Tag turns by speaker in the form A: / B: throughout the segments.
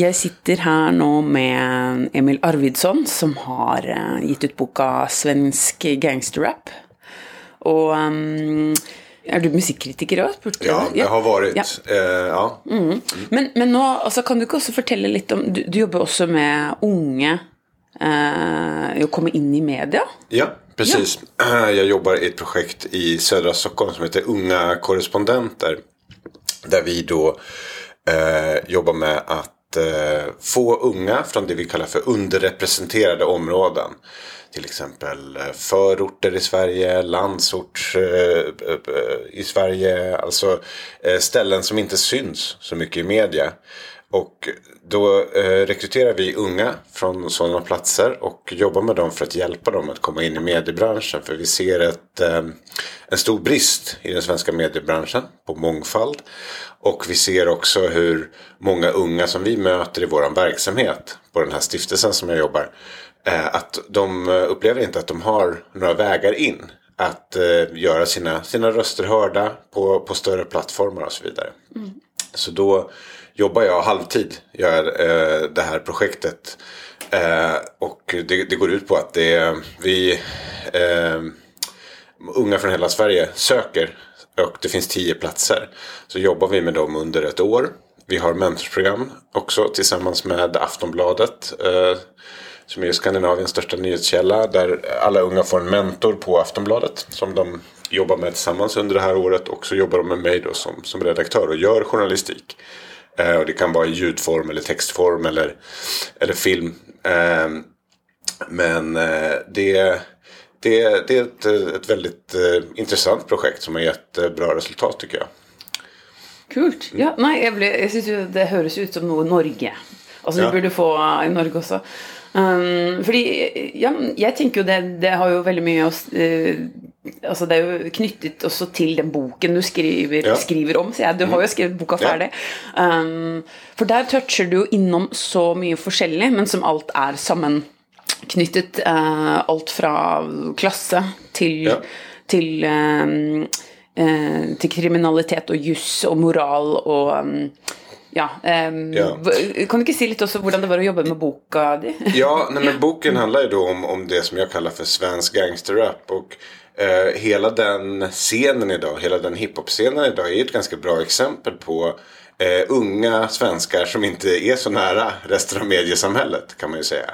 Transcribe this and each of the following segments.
A: Jag sitter här nu med Emil Arvidsson som har uh, gett ut boka Svensk gangsterrap. Och um, är du musikkritiker också?
B: Ja, jag har varit. Ja. Uh, ja.
A: Mm. Mm. Men, men nu, alltså, kan du inte också berätta lite om, du, du jobbar också med unga, uh, att komma in i media?
B: Ja, precis. Ja. Jag jobbar i ett projekt i södra Stockholm som heter Unga korrespondenter. Där vi då uh, jobbar med att Eh, få unga från det vi kallar för underrepresenterade områden till exempel eh, förorter i Sverige, landsort eh, eh i Sverige. Alltså ställen som inte syns så mycket i media. Och då rekryterar vi unga från sådana platser och jobbar med dem för att hjälpa dem att komma in i mediebranschen. För vi ser ett, en stor brist i den svenska mediebranschen på mångfald. Och vi ser också hur många unga som vi möter i vår verksamhet på den här stiftelsen som jag jobbar Eh, att de upplever inte att de har några vägar in. Att eh, göra sina, sina röster hörda på, på större plattformar och så vidare. Mm. Så då jobbar jag halvtid, gör eh, det här projektet. Eh, och det, det, går ut på att det, vi eh, unga från hela Sverige söker och det finns tio platser. Så jobbar vi med dem under ett år. Vi har mentorsprogram också tillsammans med Aftonbladet. Eh, som är Skandinaviens största nyhetskälla. Där alla unga får en mentor på Aftonbladet. Som de jobbar med tillsammans under det här året. Och så jobbar de med mig då som, som redaktör och gör journalistik. Eh, och det kan vara i ljudform eller textform eller, eller film. Eh, men eh, det, det, det är ett, ett väldigt eh, intressant projekt som har gett eh, bra resultat tycker jag.
A: Kult. Ja, nej, jag, ble, jag syns det hörs ut som något Norge. Alltså, ja. vi borde få i Norge också. Um, fordi ja, jeg tenker jo det, det har jo veldig mye å uh, Altså det er jo knyttet også til den boken du skriver, ja. skriver om. Så jeg, du har jo skrevet boka ferdig. Ja. Um, for der toucher du jo innom så mye forskjellig, men som alt er sammenknyttet. Uh, alt fra klasse til, ja. til, um, uh, til kriminalitet og juss og moral og um, Ja, um, ja. Kan du inte säga lite också hur det var att jobba med boken?
B: ja, nej, men boken handlar ju då om, om det som jag kallar för svensk gangsterrap. Och eh, hela den scenen idag, hela den hiphop-scenen idag är ett ganska bra exempel på eh, unga svenskar som inte är så nära resten av mediesamhället kan man ju säga.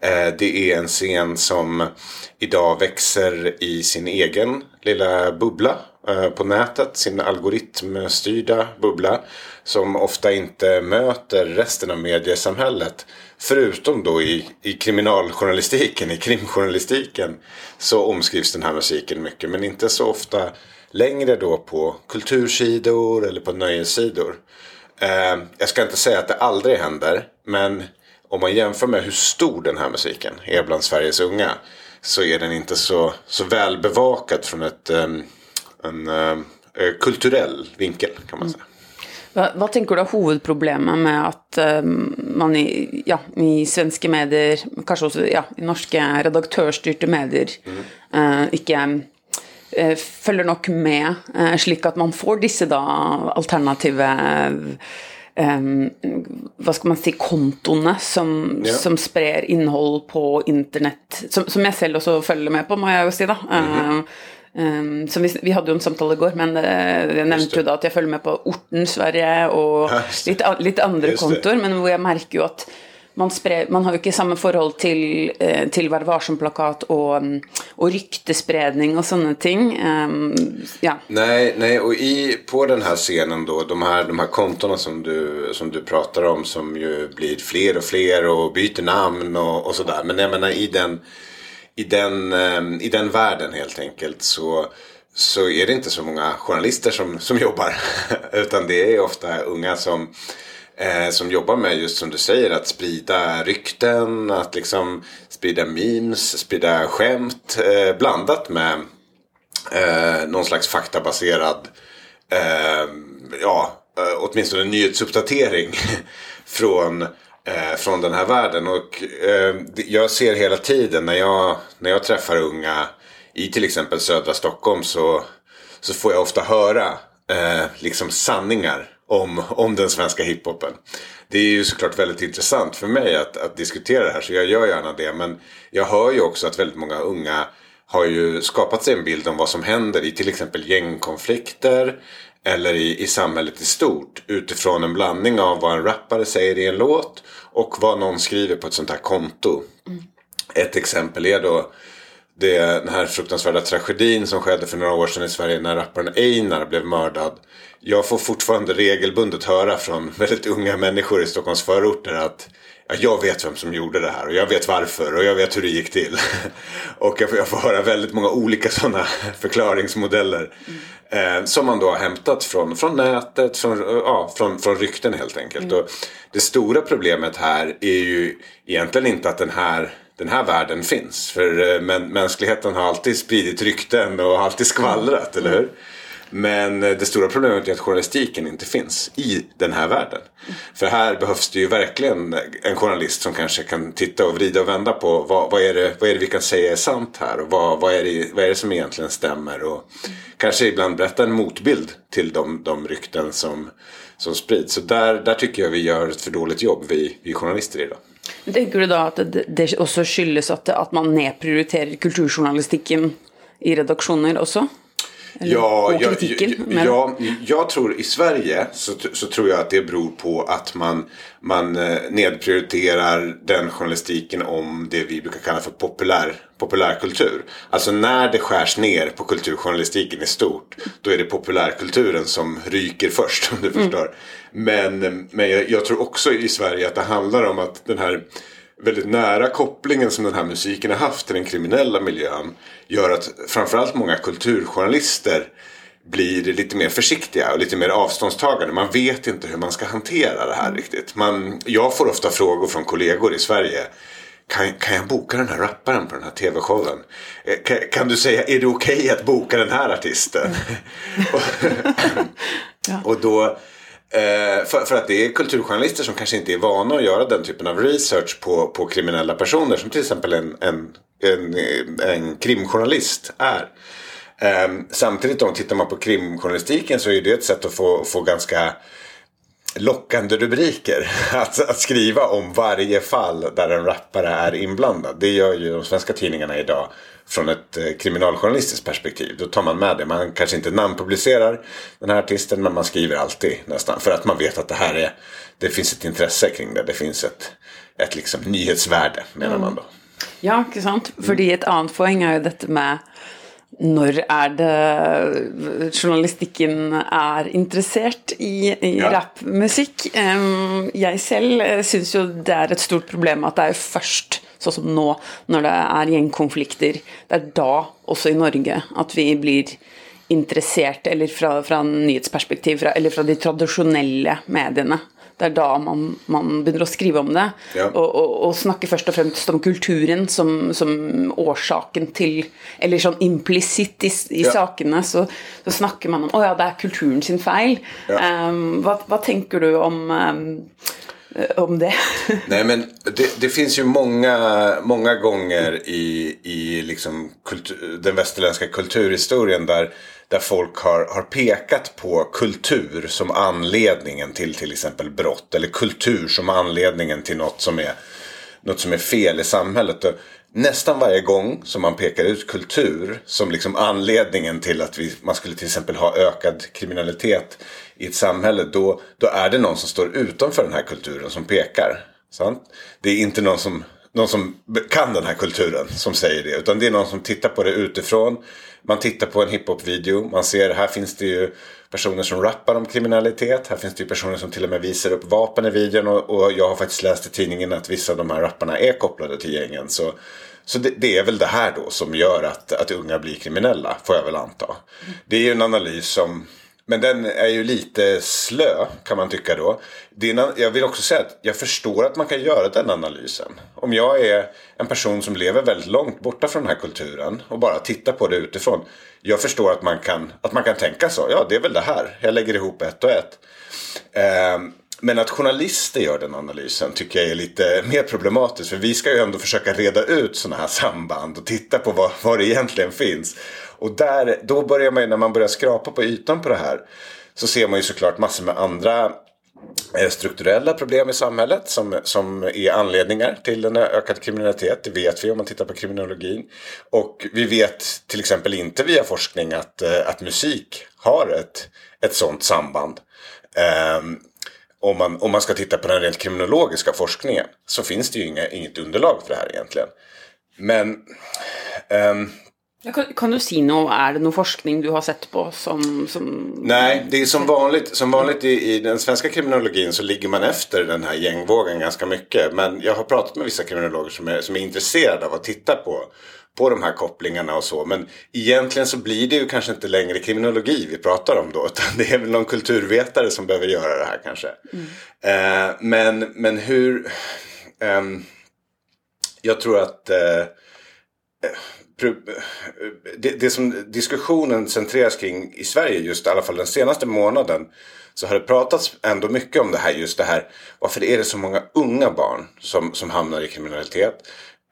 B: Eh, det är en scen som idag växer i sin egen lilla bubbla eh, på nätet. Sin algoritmstyrda bubbla. Som ofta inte möter resten av mediesamhället. Förutom då i, i kriminaljournalistiken, i krimjournalistiken. Så omskrivs den här musiken mycket. Men inte så ofta längre då på kultursidor eller på nöjessidor. Eh, jag ska inte säga att det aldrig händer. Men om man jämför med hur stor den här musiken är bland Sveriges unga. Så är den inte så, så väl bevakad från ett, eh, en, en, en kulturell vinkel kan man säga.
A: Vad, tänker du är huvudproblemet med att um, man i, ja, i svenska medier, kanske också ja, i norska redaktörsstyrda medier, mm. uh, inte uh, följer nog med, uh, slik att man får dessa då alternativa um, vad ska man säga, kontona som, ja. som sprer innehåll på internet. Som, som jag själv också följer med på, må jag ju säga. Mm -hmm. Um, som vi, vi hade ju en samtal igår, men uh, jag nämnde ju då att jag följer med på Orten Sverige och lite, lite andra kontor, men jag märker ju att man, sprer, man har ju inte samma förhåll till, eh, till Vær varsom-plakat och, och ryktespredning och sådana ting. Um, ja.
B: Nej, nej, och i, på den här scenen då, de här, de här kontona som du, som du pratar om som ju blir fler och fler och byter namn och, och sådär. Men jag menar i den, i, den, eh, i den världen helt enkelt så så är det inte så många journalister som, som jobbar. Utan det är ofta unga som Eh, som jobbar med just som du säger att sprida rykten, att liksom sprida memes, sprida skämt eh, blandat med eh, någon slags faktabaserad, eh, ja, eh, åtminstone nyhetsuppdatering från, eh, från den här världen. Och eh, jag ser hela tiden när jag, när jag träffar unga i till exempel södra Stockholm så, så får jag ofta höra eh, liksom sanningar om, om den svenska hiphopen. Det är ju såklart väldigt intressant för mig att, att diskutera det här så jag gör gärna det. Men jag hör ju också att väldigt många unga har ju skapat sig en bild om vad som händer i till exempel gängkonflikter eller i, i samhället i stort utifrån en blandning av vad en rappare säger i en låt och vad någon skriver på ett sånt här konto. Mm. Ett exempel är då det, den här fruktansvärda tragedin som skedde för några år sedan i Sverige när rapparen Einar blev mördad. Jag får fortfarande regelbundet höra från väldigt unga människor i Stockholms förorter att ja, jag vet vem som gjorde det här och jag vet varför och jag vet hur det gick till. och jag får, jag får höra väldigt många olika sådana förklaringsmodeller. Mm. Eh, som man då har hämtat från, från nätet, från, ja, från, från rykten helt enkelt. Mm. Och det stora problemet här är ju egentligen inte att den här den här världen finns. För eh, mänskligheten har alltid spridit rykten och alltid skvallrat, mm. eller hur? Men eh, det stora problemet är att journalistiken inte finns i den här världen. För här behövs det ju verkligen en journalist som kanske kan titta och vrida och vända på vad, vad, är, det, vad är det vi kan säga är sant här och vad, vad, är, det, vad är det som egentligen stämmer. Och kanske ibland berätta en motbild till de, de rykten som, som sprids. Så där, där tycker jag vi gör ett för dåligt jobb, vi, vi journalister idag.
A: Tänker du då att det, det också skyldes att, att man nedprioriterar kulturjournalistiken i redaktioner också?
B: Ja, och kritiken. Jag, ja, jag tror i Sverige så, så tror jag att det beror på att man, man eh, nedprioriterar den journalistiken om det vi brukar kalla för populär, populärkultur. Alltså när det skärs ner på kulturjournalistiken i stort då är det populärkulturen som ryker först om du mm. förstår. Men, men jag, jag tror också i Sverige att det handlar om att den här väldigt nära kopplingen som den här musiken har haft till den kriminella miljön gör att framförallt många kulturjournalister blir lite mer försiktiga och lite mer avståndstagande. Man vet inte hur man ska hantera det här riktigt. Man, jag får ofta frågor från kollegor i Sverige. Kan, kan jag boka den här rapparen på den här tv-showen? Eh, kan, kan, du säga, är det okej okay att boka den här artisten? Ja. och då Eh, för, för, att det är kulturjournalister som kanske inte är vana att göra den typen av research på, på kriminella personer. Som till exempel en, en, en, en krimjournalist är. Eh, samtidigt om tittar man på krimjournalistiken så är det ett sätt att få, få ganska lockande rubriker. Att, att, skriva om varje fall där en rappare är inblandad. Det gör ju de svenska tidningarna idag från ett eh, kriminaljournalistiskt perspektiv. Då tar man med det. Man kanske inte namnpublicerar den här artisten men man skriver alltid nästan. För att man vet att det här är, det finns ett intresse kring det. Det finns ett, ett liksom nyhetsvärde menar man då.
A: Ja, inte sant. För ett annat poäng är ju detta med när är det journalistiken är intresserad i, i ja. rapmusik? Jag själv syns ju det är ett stort problem att det är först så som nu när det är gängkonflikter, det är då också i Norge att vi blir intresserade, eller från, från nyhetsperspektiv, fra, eller från de traditionella medierna. Det är då man, man börjar skriva om det. Ja. Och, och, och snackar först och främst om kulturen som, som orsaken till, eller sån implicit i, i ja. sakerna så, så snackar man om, oh ja det är kulturen sin fel. Ja. Um, vad, vad tänker du om um, Eh, om det.
B: Nej men det, det, finns ju många, många gånger i, i liksom kultur, den västerländska kulturhistorien där, där folk har, har pekat på kultur som anledningen till till exempel brott. Eller kultur som anledningen till något som är, något som är fel i samhället. Och nästan varje gång som man pekar ut kultur som liksom anledningen till att vi, man skulle till exempel ha ökad kriminalitet i ett samhälle. Då, då är det någon som står utanför den här kulturen som pekar. Sant? Det är inte någon som, någon som kan den här kulturen som säger det. Utan det är någon som tittar på det utifrån. Man tittar på en hiphop-video. Man ser här finns det ju personer som rappar om kriminalitet. Här finns det ju personer som till och med visar upp vapen i videon. Och, och jag har faktiskt läst i tidningen att vissa av de här rapparna är kopplade till gängen. Så, så det, det, är väl det här då som gör att, att unga blir kriminella. Får jag väl anta. Det är ju en analys som men den är ju lite slö kan man tycka då. jag vill också säga att jag förstår att man kan göra den analysen. Om jag är en person som lever väldigt långt borta från den här kulturen och bara tittar på det utifrån. Jag förstår att man kan, att man kan tänka så. Ja, det är väl det här. Jag lägger ihop ett och ett. Eh, men att journalister gör den analysen tycker jag är lite mer problematiskt. För vi ska ju ändå försöka reda ut sådana här samband och titta på vad, vad det egentligen finns. Och där, då börjar man ju, när man börjar skrapa på ytan på det här. så ser man ju såklart massor med andra eh, strukturella problem i samhället som, som är anledningar till den ökade kriminalitet. Det vet vi om man tittar på kriminologin. Och vi vet till exempel inte via forskning att, eh, att musik har ett, ett sådant samband. Um, om man, om man ska titta på den rent kriminologiska forskningen så finns det ju inga, inget underlag för det här egentligen. Men um,
A: kan, kan, du säga något, är det någon forskning du har sett på som... som...
B: Nej, det är som vanligt, som vanligt i, i, den svenska kriminologin så ligger man efter den här gängvågen ganska mycket. Men jag har pratat med vissa kriminologer som är, som är intresserade av att titta på, på de här kopplingarna och så. Men egentligen så blir det ju kanske inte längre kriminologi vi pratar om då. Utan det är väl någon kulturvetare som behöver göra det här kanske. Mm. Eh, men, men hur... Eh, jag tror att... Eh, det, det som diskussionen centreras kring i Sverige just i alla fall den senaste månaden så har det pratats ändå mycket om det här just det här varför är det så många unga barn som, som hamnar i kriminalitet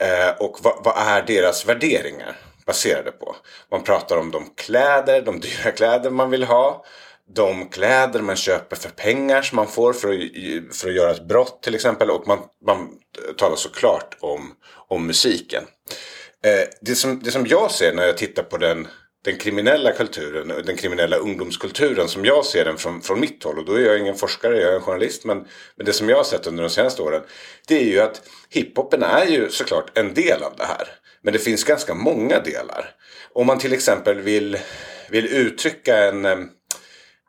B: eh, och vad, vad, är deras värderingar baserade på. Man pratar om de kläder, de dyra kläder man vill ha de kläder man köper för pengar som man får för att, för att göra ett brott till exempel och man, man talar såklart om, om musiken. Eh, det, som, det som jag ser när jag tittar på den, den kriminella kulturen, den kriminella ungdomskulturen som jag ser den från, från mitt håll. Och då är jag ingen forskare, jag är en journalist. Men, men det som jag har sett under de senaste åren. Det är ju att hiphopen är ju såklart en del av det här. Men det finns ganska många delar. Om man till exempel vill, vill uttrycka en Eh,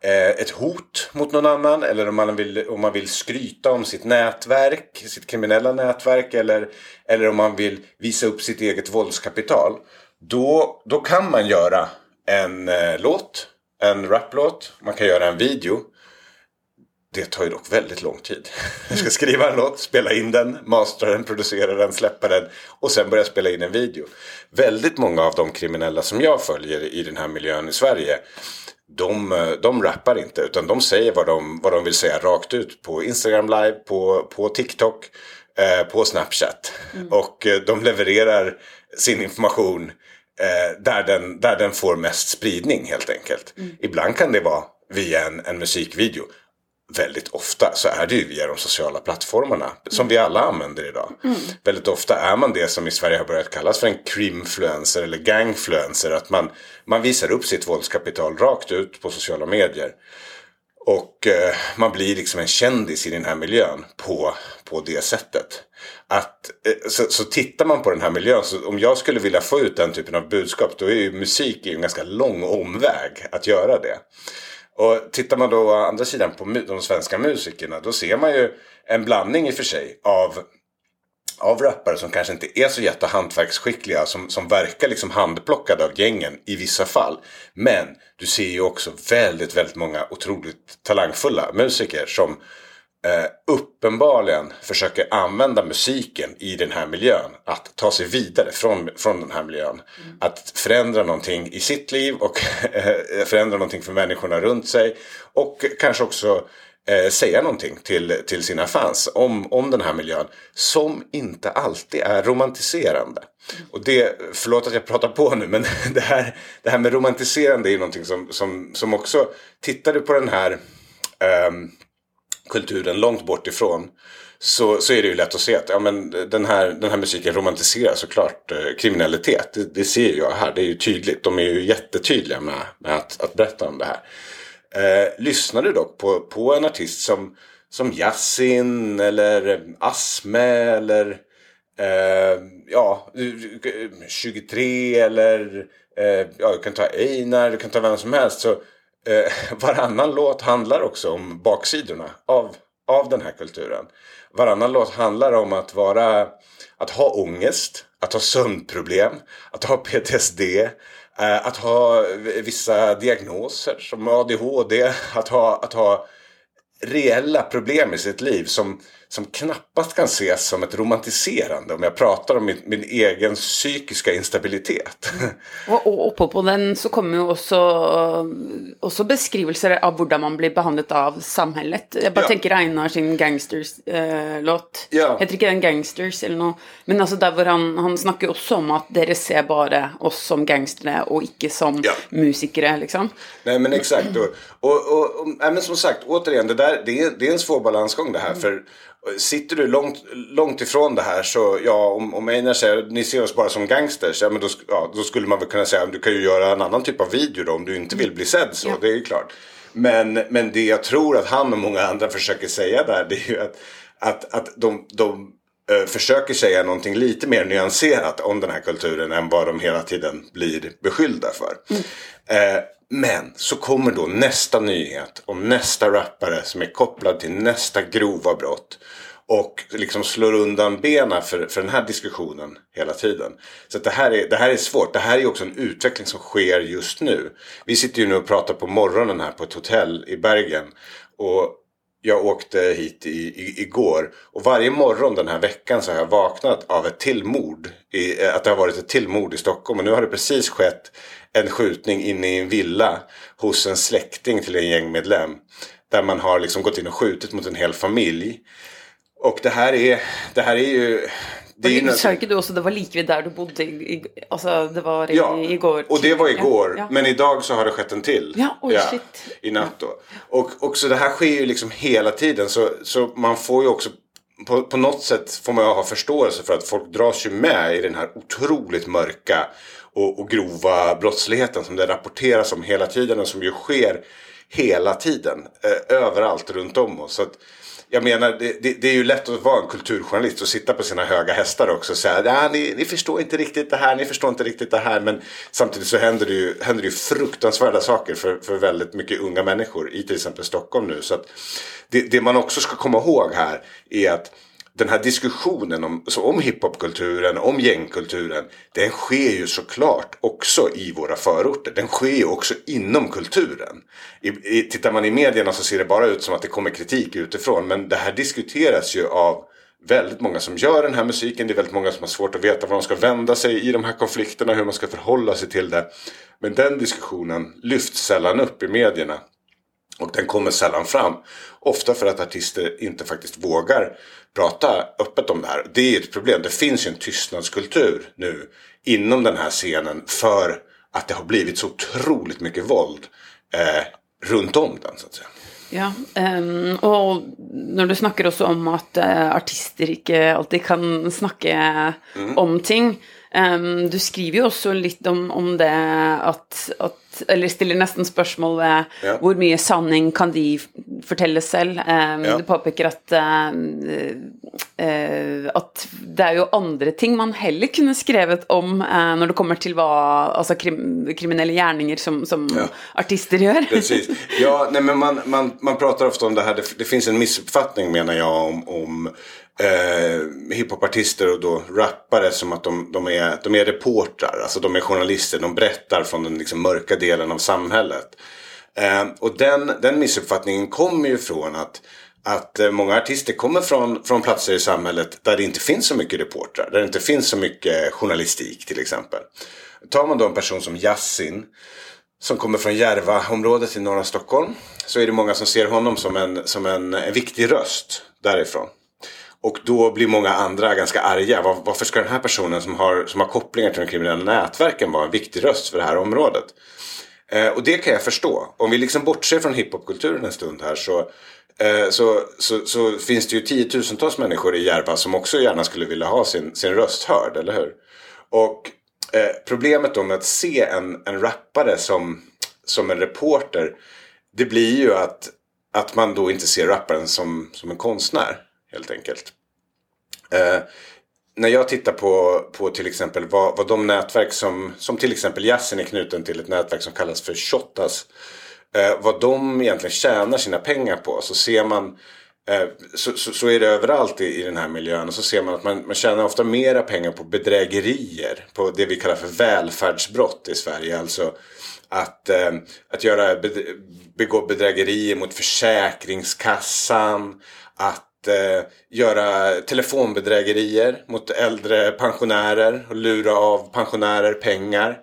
B: ett hot mot någon annan eller om man, vill, om man vill skryta om sitt nätverk, sitt kriminella nätverk eller, eller om man vill visa upp sitt eget våldskapital. Då, då kan man göra en eh, låt, en raplåt, man kan göra en video. Det tar ju dock väldigt lång tid. Jag ska skriva en låt, spela in den, mastra den, producera den, släppa den och sen börja spela in en video. Väldigt många av de kriminella som jag följer i den här miljön i Sverige de, de rappar inte utan de säger vad de, vad de vill säga rakt ut på Instagram live, på, på TikTok, eh, på Snapchat. Mm. Och eh, de levererar sin information eh, där, den, där den får mest spridning helt enkelt. Mm. Ibland kan det vara via en, en musikvideo väldigt ofta så är det ju via de sociala plattformarna. Som vi alla använder idag. Mm. Väldigt ofta är man det som i Sverige har börjat kallas för en crimfluencer eller gangfluencer. Att man, man visar upp sitt våldskapital rakt ut på sociala medier. Och eh, man blir liksom en kändis i den här miljön på, på det sättet. Att, eh, så, så tittar man på den här miljön, så om jag skulle vilja få ut den typen av budskap då är ju musik en ganska lång omväg att göra det. Och tittar man då å andra sidan på de svenska musikerna då ser man ju en blandning i och för sig av av rappare som kanske inte är så jättehantverksskickliga som, som verkar liksom handplockade av gängen i vissa fall. Men du ser ju också väldigt, väldigt många otroligt talangfulla musiker som eh, uppenbarligen försöker använda musiken i den här miljön. Att ta sig vidare från, från den här miljön. Mm. Att förändra någonting i sitt liv och eh, förändra någonting för människorna runt sig. Och kanske också eh, säga någonting till, till sina fans om, om den här miljön. Som inte alltid är romantiserande. Mm. Och det, förlåt att jag pratar på nu men det här, det här med romantiserande är någonting som, som, som också, tittar du på den här um, kulturen långt bort ifrån så, så är det ju lätt att se att ja, men den, här, den här musiken romantiserar såklart eh, kriminalitet. Det, det, ser jag här, det är ju tydligt. De är ju jättetydliga med, med att, att berätta om det här. Eh, lyssnar du dock på, på en artist som, som Yasin eller Asme eller eh, ja, 23 eh, eller eh, ja, du kan ta Einar, du kan ta vem som helst. Så eh, varannan låt handlar också om baksidorna av, av den här kulturen. Varannan låt handlar om att vara, att ha ångest, att ha sömnproblem, att ha PTSD, eh, att ha vissa diagnoser som ADHD, att ha, att ha reella problem i sitt liv som, som knappast kan ses som ett romantiserande om jag pratar om min, min egen psykiska instabilitet.
A: Och, och ovanpå den så kommer ju också, också beskrivelser av hur man blir behandlad av samhället. Jag bara ja. tänker Einar sin Gangsters-låt. Eh, ja. Heter inte den Gangsters eller något? Men alltså där han, han snackar också om att dere ser bara oss som gangstrar och inte som ja. musiker liksom.
B: Nej men exakt. Och, och, och, och men som sagt, återigen, det, där, det, är, det är en svår balansgång det här. Mm. För Sitter du långt, långt ifrån det här så ja, om, om Einar säger ni ser oss bara som gangsters. Ja, men då, ja, då skulle man väl kunna säga du kan ju göra en annan typ av video då om du inte vill bli sedd så. Ja. Det är ju klart. Men, men det jag tror att han och många andra försöker säga där det är ju att, att, att de, de uh, försöker säga någonting lite mer nyanserat om den här kulturen än vad de hela tiden blir beskyllda för. Mm. Uh, men så kommer då nästa nyhet om nästa rappare som är kopplad till nästa grova brott. Och liksom slår undan benen för, för den här diskussionen hela tiden. Så det, här är, det här är svårt. Det här är också en utveckling som sker just nu. Vi sitter ju nu och pratar på morgonen här på ett hotell i Bergen. Och jag åkte hit i, i, igår. Och varje morgon den här veckan så har jag vaknat av ett tillmord. I, eh, att det har varit ett tillmord i Stockholm. Och nu har det precis skett en skjutning inne i en villa hos en släkting till en gängmedlem. Där man har liksom gått in och skjutit mot en hel familj. Och det här är, det här är ju...
A: Det Sa inte du också det var likvid där du bodde? I, alltså det var i,
B: ja,
A: igår?
B: och det var igår. Ja. Men idag så har det skett en till.
A: Ja, oj, ja, shit.
B: I natt då. Och, och så det här sker ju liksom hela tiden. Så, så man får ju också på, på något sätt får man ha förståelse för att folk dras ju med i den här otroligt mörka och, och grova brottsligheten som det rapporteras om hela tiden och som ju sker hela tiden. Eh, överallt runt om oss. Så att, jag menar, det, det, det, är ju lätt att vara en kulturjournalist och sitta på sina höga hästar också och säga att ni, ni förstår inte riktigt det här, ni förstår inte riktigt det här. Men samtidigt så händer det ju, händer det ju fruktansvärda saker för, för väldigt mycket unga människor i till exempel Stockholm nu. Så att det, det man också ska komma ihåg här är att den här diskussionen om, om hiphopkulturen, om gängkulturen. Den sker ju såklart också i våra förorter. Den sker ju också inom kulturen. I, i, tittar man i medierna så ser det bara ut som att det kommer kritik utifrån. Men det här diskuteras ju av väldigt många som gör den här musiken. Det är väldigt många som har svårt att veta var de ska vända sig i de här konflikterna. Hur man ska förhålla sig till det. Men den diskussionen lyfts sällan upp i medierna. Och den kommer sällan fram. Ofta för att artister inte faktiskt vågar prata öppet om det här. Det är ett problem. Det finns ju en tystnadskultur nu inom den här scenen för att det har blivit så otroligt mycket våld eh, runt om den så att säga.
A: Ja, um, och när du snackar också om att uh, artister inte alltid kan snacka mm. om ting. Um, du skriver ju också lite om, om det att, att eller ställer nästan spørsmål ved ja. hvor mye sanning kan de fortelle selv. Um, ja. Du påpeker at, uh, uh, at det er jo andre ting man heller kunne skrevet om uh, når det kommer till vad alltså krim, kriminella gärningar som, som ja. artister gör.
B: Precis. Ja, nej, men man, man, man pratar ofta om det här, det, det finns en missuppfattning menar jag om, om eh, hiphopartister och då rappare som att de, de, är, de är reportrar. Alltså de är journalister, de berättar från den liksom mörka delen av samhället. Eh, och den, den missuppfattningen kommer ju från att att eh, många artister kommer från, från platser i samhället där det inte finns så mycket reportrar. Där det inte finns så mycket journalistik till exempel. Tar man då en person som Yassin som kommer från Järvaområdet i norra Stockholm. Så är det många som ser honom som en, som en, en viktig röst därifrån. Och då blir många andra ganska arga. Var, varför ska den här personen som har, som har kopplingar till de kriminella nätverken vara en viktig röst för det här området? Eh, och det kan jag förstå. Om vi liksom bortser från hiphopkulturen en stund här så, eh, så, så, så, finns det ju tiotusentals människor i Järva som också gärna skulle vilja ha sin, sin röst hörd, eller hur? Och eh, problemet då med att se en, en rappare som, som en reporter det blir ju att, att man då inte ser rapparen som, som en konstnär helt enkelt. Eh, när jag tittar på, på till exempel vad, vad de nätverk som, som till exempel jazzen är knuten till ett nätverk som kallas för Shottaz. Eh, vad de egentligen tjänar sina pengar på så ser man eh, så, så, så, är det överallt i, i den här miljön och så ser man att man, man tjänar ofta mera pengar på bedrägerier. På det vi kallar för välfärdsbrott i Sverige. Alltså att, eh, att göra, begå bedrägerier mot Försäkringskassan. Att göra telefonbedrägerier mot äldre pensionärer och lura av pensionärer pengar.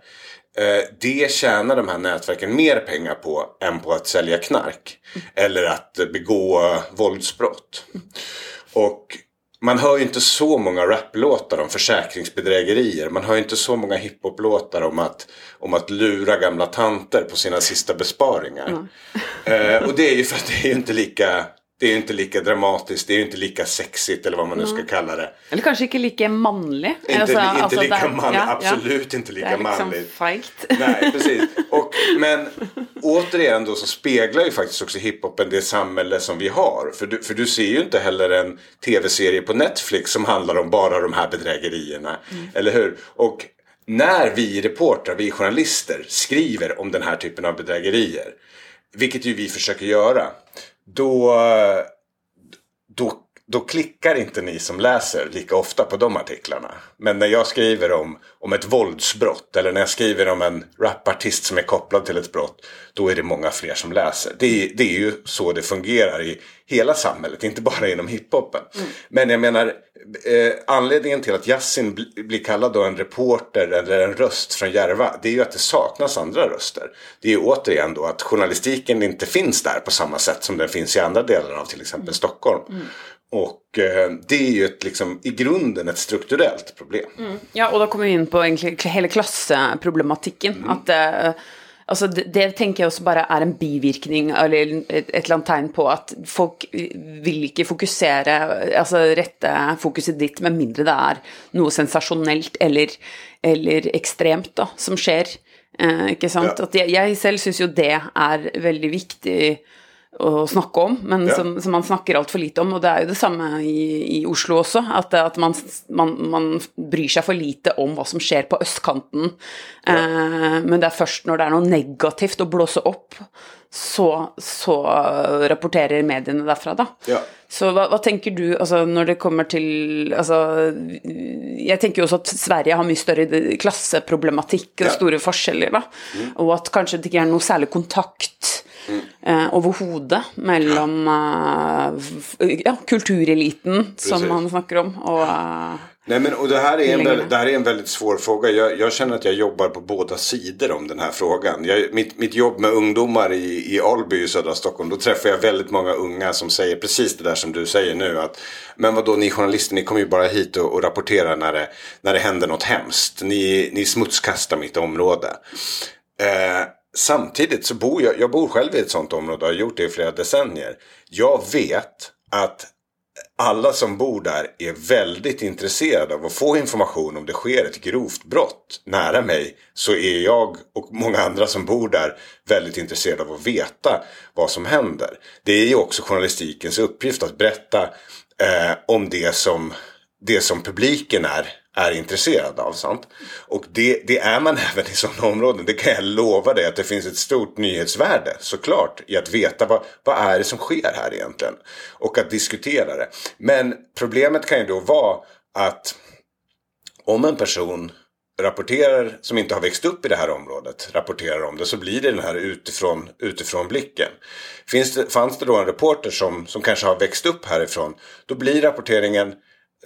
B: Eh, det tjänar de här nätverken mer pengar på än på att sälja knark. Eller att begå våldsbrott. Och man hör ju inte så många raplåtar om försäkringsbedrägerier. Man hör ju inte så många hiphoplåtar om att, om att lura gamla tanter på sina sista besparingar. Mm. Eh, och det är ju för att det är inte lika det är ju inte lika dramatiskt, det är ju inte lika sexigt eller vad man nu ska kalla det.
A: Eller kanske inte lika manligt.
B: Inte, alltså, inte alltså lika manligt, ja, absolut ja. inte lika manligt. det är liksom. Nej, precis. Och, men återigen då så speglar ju faktiskt också hiphopen det samhälle som vi har. För du, för du ser ju inte heller en tv-serie på Netflix som handlar om bara de här bedrägerierna. Mm. Eller hur? Och när vi reportrar, vi journalister skriver om den här typen av bedrägerier. Vilket ju vi försöker göra då, då, då klickar inte ni som läser lika ofta på de artiklarna. Men när jag skriver om, om ett våldsbrott eller när jag skriver om en rapartist som är kopplad till ett brott. Då är det många fler som läser. Det, det är ju så det fungerar i hela samhället, inte bara inom hiphopen. Mm. Men jag menar, eh, anledningen till att Yassin bl blir kallad då en reporter eller en röst från Järva. Det är ju att det saknas andra röster. Det är ju återigen då att journalistiken inte finns där på samma sätt som den finns i andra delar av till exempel mm. Stockholm. Mm. Och eh, det är ju ett, liksom, i grunden ett strukturellt problem.
A: Mm. Ja, och då kommer vi in på hela klassproblematiken. Mm. Att eh, Altså det, det, tenker jeg også bare er en bivirkning eller et, et eller annet tegn på at folk vil ikke fokusere Altså rette fokuset ditt med mindre det er noe sensasjonelt eller, eller ekstremt da, som skjer. Eh, sant? Ja. At jeg, jeg selv syns jo det er veldig viktig å snakke om, men ja. som, som, man snakker altfor lite om. Og det er jo det samme i, i Oslo også, at, at man, man, man, bryr seg for lite om hva som skjer på østkanten. Ja. Eh, men det er først når det er noe negativt å blåse opp, så, så rapporterer mediene derfra, da.
B: Ja.
A: Så hva, hva, tenker du altså, når det kommer til altså, Jeg tenker jo også at Sverige har mye større klasseproblematikk og store forskjeller, da. Mm. Og at kanskje det ikke er noe særlig kontakt eh, overhodet mellom eh, ja, kultureliten som man snackar om och eh,
B: Nej, men, och det, här är en det här är en väldigt svår fråga. Jag, jag, känner att jag jobbar på båda sidor om den här frågan. Jag, mitt, mitt jobb med ungdomar i, i Alby i södra Stockholm. Då träffar jag väldigt många unga som säger precis det där som du säger nu. Att, men vad då ni journalister, ni kommer ju bara hit och, och rapporterar när det, när det händer något hemskt. Ni, ni smutskastar mitt område. Eh, samtidigt så bor jag, jag bor själv i ett sånt område och har gjort det i flera decennier. Jag vet att alla som bor där är väldigt intresserade av att få information om det sker ett grovt brott nära mig. Så är jag och många andra som bor där väldigt intresserade av att veta vad som händer. Det är ju också journalistikens uppgift att berätta eh, om det som, det som publiken är är intresserad av. Sant? Och det, det, är man även i sådana områden. Det kan jag lova dig att det finns ett stort nyhetsvärde såklart i att veta vad, vad är det som sker här egentligen. Och att diskutera det. Men problemet kan ju då vara att om en person rapporterar som inte har växt upp i det här området rapporterar om det så blir det den här utifrån, utifrån blicken. Finns det, fanns det då en reporter som, som kanske har växt upp härifrån då blir rapporteringen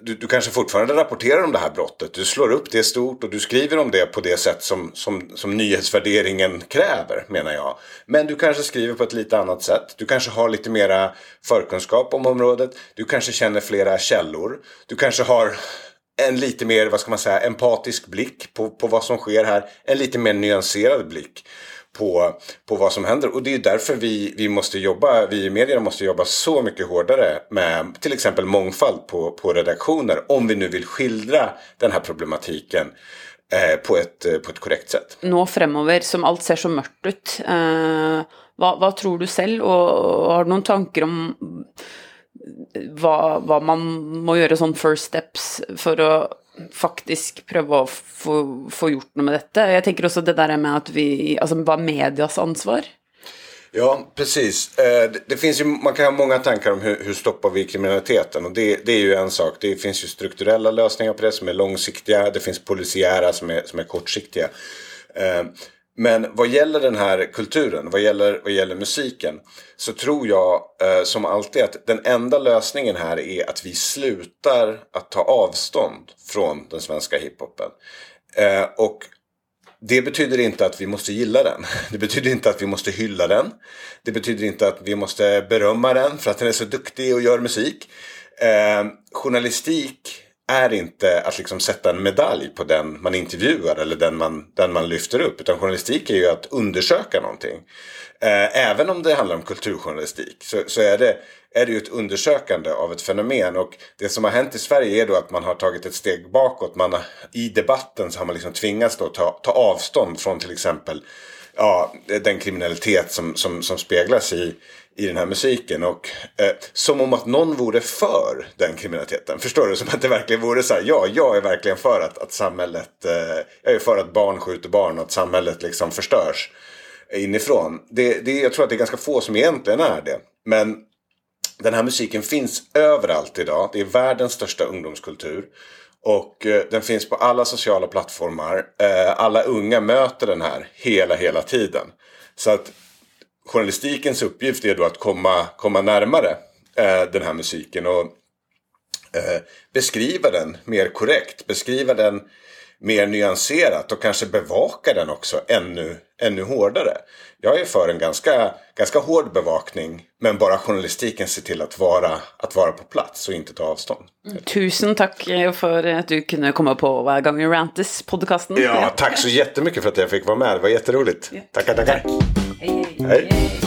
B: du, du, kanske fortfarande rapporterar om det här brottet. Du slår upp det stort och du skriver om det på det sätt som, som, som nyhetsvärderingen kräver, menar jag. Men du kanske skriver på ett lite annat sätt. Du kanske har lite mera förkunskap om området. Du kanske känner flera källor. Du kanske har en lite mer, vad ska man säga, empatisk blick på, på vad som sker här. En lite mer nyanserad blick på, på vad som händer. Och det är därför vi, vi måste jobba, vi i medierna måste jobba så mycket hårdare med till exempel mångfald på, på redaktioner. Om vi nu vill skildra den här problematiken eh, på, ett, eh, på ett korrekt sätt.
A: Nu framöver som allt ser så mörkt ut. Eh, vad, vad tror du själv och har du några tankar om eh, vad, vad man måste göra som first steps för att faktisk prøve å få, få, gjort noe med dette. Jag tänker också det där med att vi, alltså vad medias ansvar?
B: Ja, precis. Eh, det finns ju, man kan ha många tankar om hur, hur stoppar vi kriminaliteten. Och det, det, är ju en sak. Det finns ju strukturella lösningar på det som är långsiktiga. Det finns polisiära som är, som är kortsiktiga. Eh, men vad gäller den här kulturen, vad gäller, vad gäller musiken. Så tror jag eh, som alltid att den enda lösningen här är att vi slutar att ta avstånd från den svenska hiphopen. Eh, och det betyder inte att vi måste gilla den. Det betyder inte att vi måste hylla den. Det betyder inte att vi måste berömma den för att den är så duktig och gör musik. Eh, journalistik är inte att liksom sätta en medalj på den man intervjuar eller den man, den man lyfter upp. Utan journalistik är ju att undersöka någonting. Eh, även om det handlar om kulturjournalistik så, så är, det, är det ju ett undersökande av ett fenomen. Och det som har hänt i Sverige är då att man har tagit ett steg bakåt. Man har, I debatten så har man liksom tvingats då ta, ta avstånd från till exempel ja, den kriminalitet som, som, som speglas i, i den här musiken. Och eh, som om att någon vore för den kriminaliteten. Förstår du? Som att det verkligen vore så här. Ja, jag är verkligen för att, att samhället. Eh, jag är för att barn skjuter barn och att samhället liksom förstörs inifrån. Det, det, jag tror att det är ganska få som egentligen är det. Men den här musiken finns överallt idag. Det är världens största ungdomskultur. Och eh, den finns på alla sociala plattformar. Eh, alla unga möter den här hela, hela tiden. Så att journalistikens uppgift är då att komma, komma närmare eh, den här musiken och eh, beskriva den mer korrekt. Beskriva den mer nyanserat och kanske bevaka den också ännu, ännu hårdare. Jag är för en ganska, ganska hård bevakning men bara journalistiken ser till att vara, att vara på plats och inte ta avstånd.
A: Tusen tack för att du kunde komma på Hver gång i Rantis podcasten.
B: Ja, tack så jättemycket för att jag fick vara med. Det var jätteroligt. Ja. Tackar, tackar. Tack. 哎。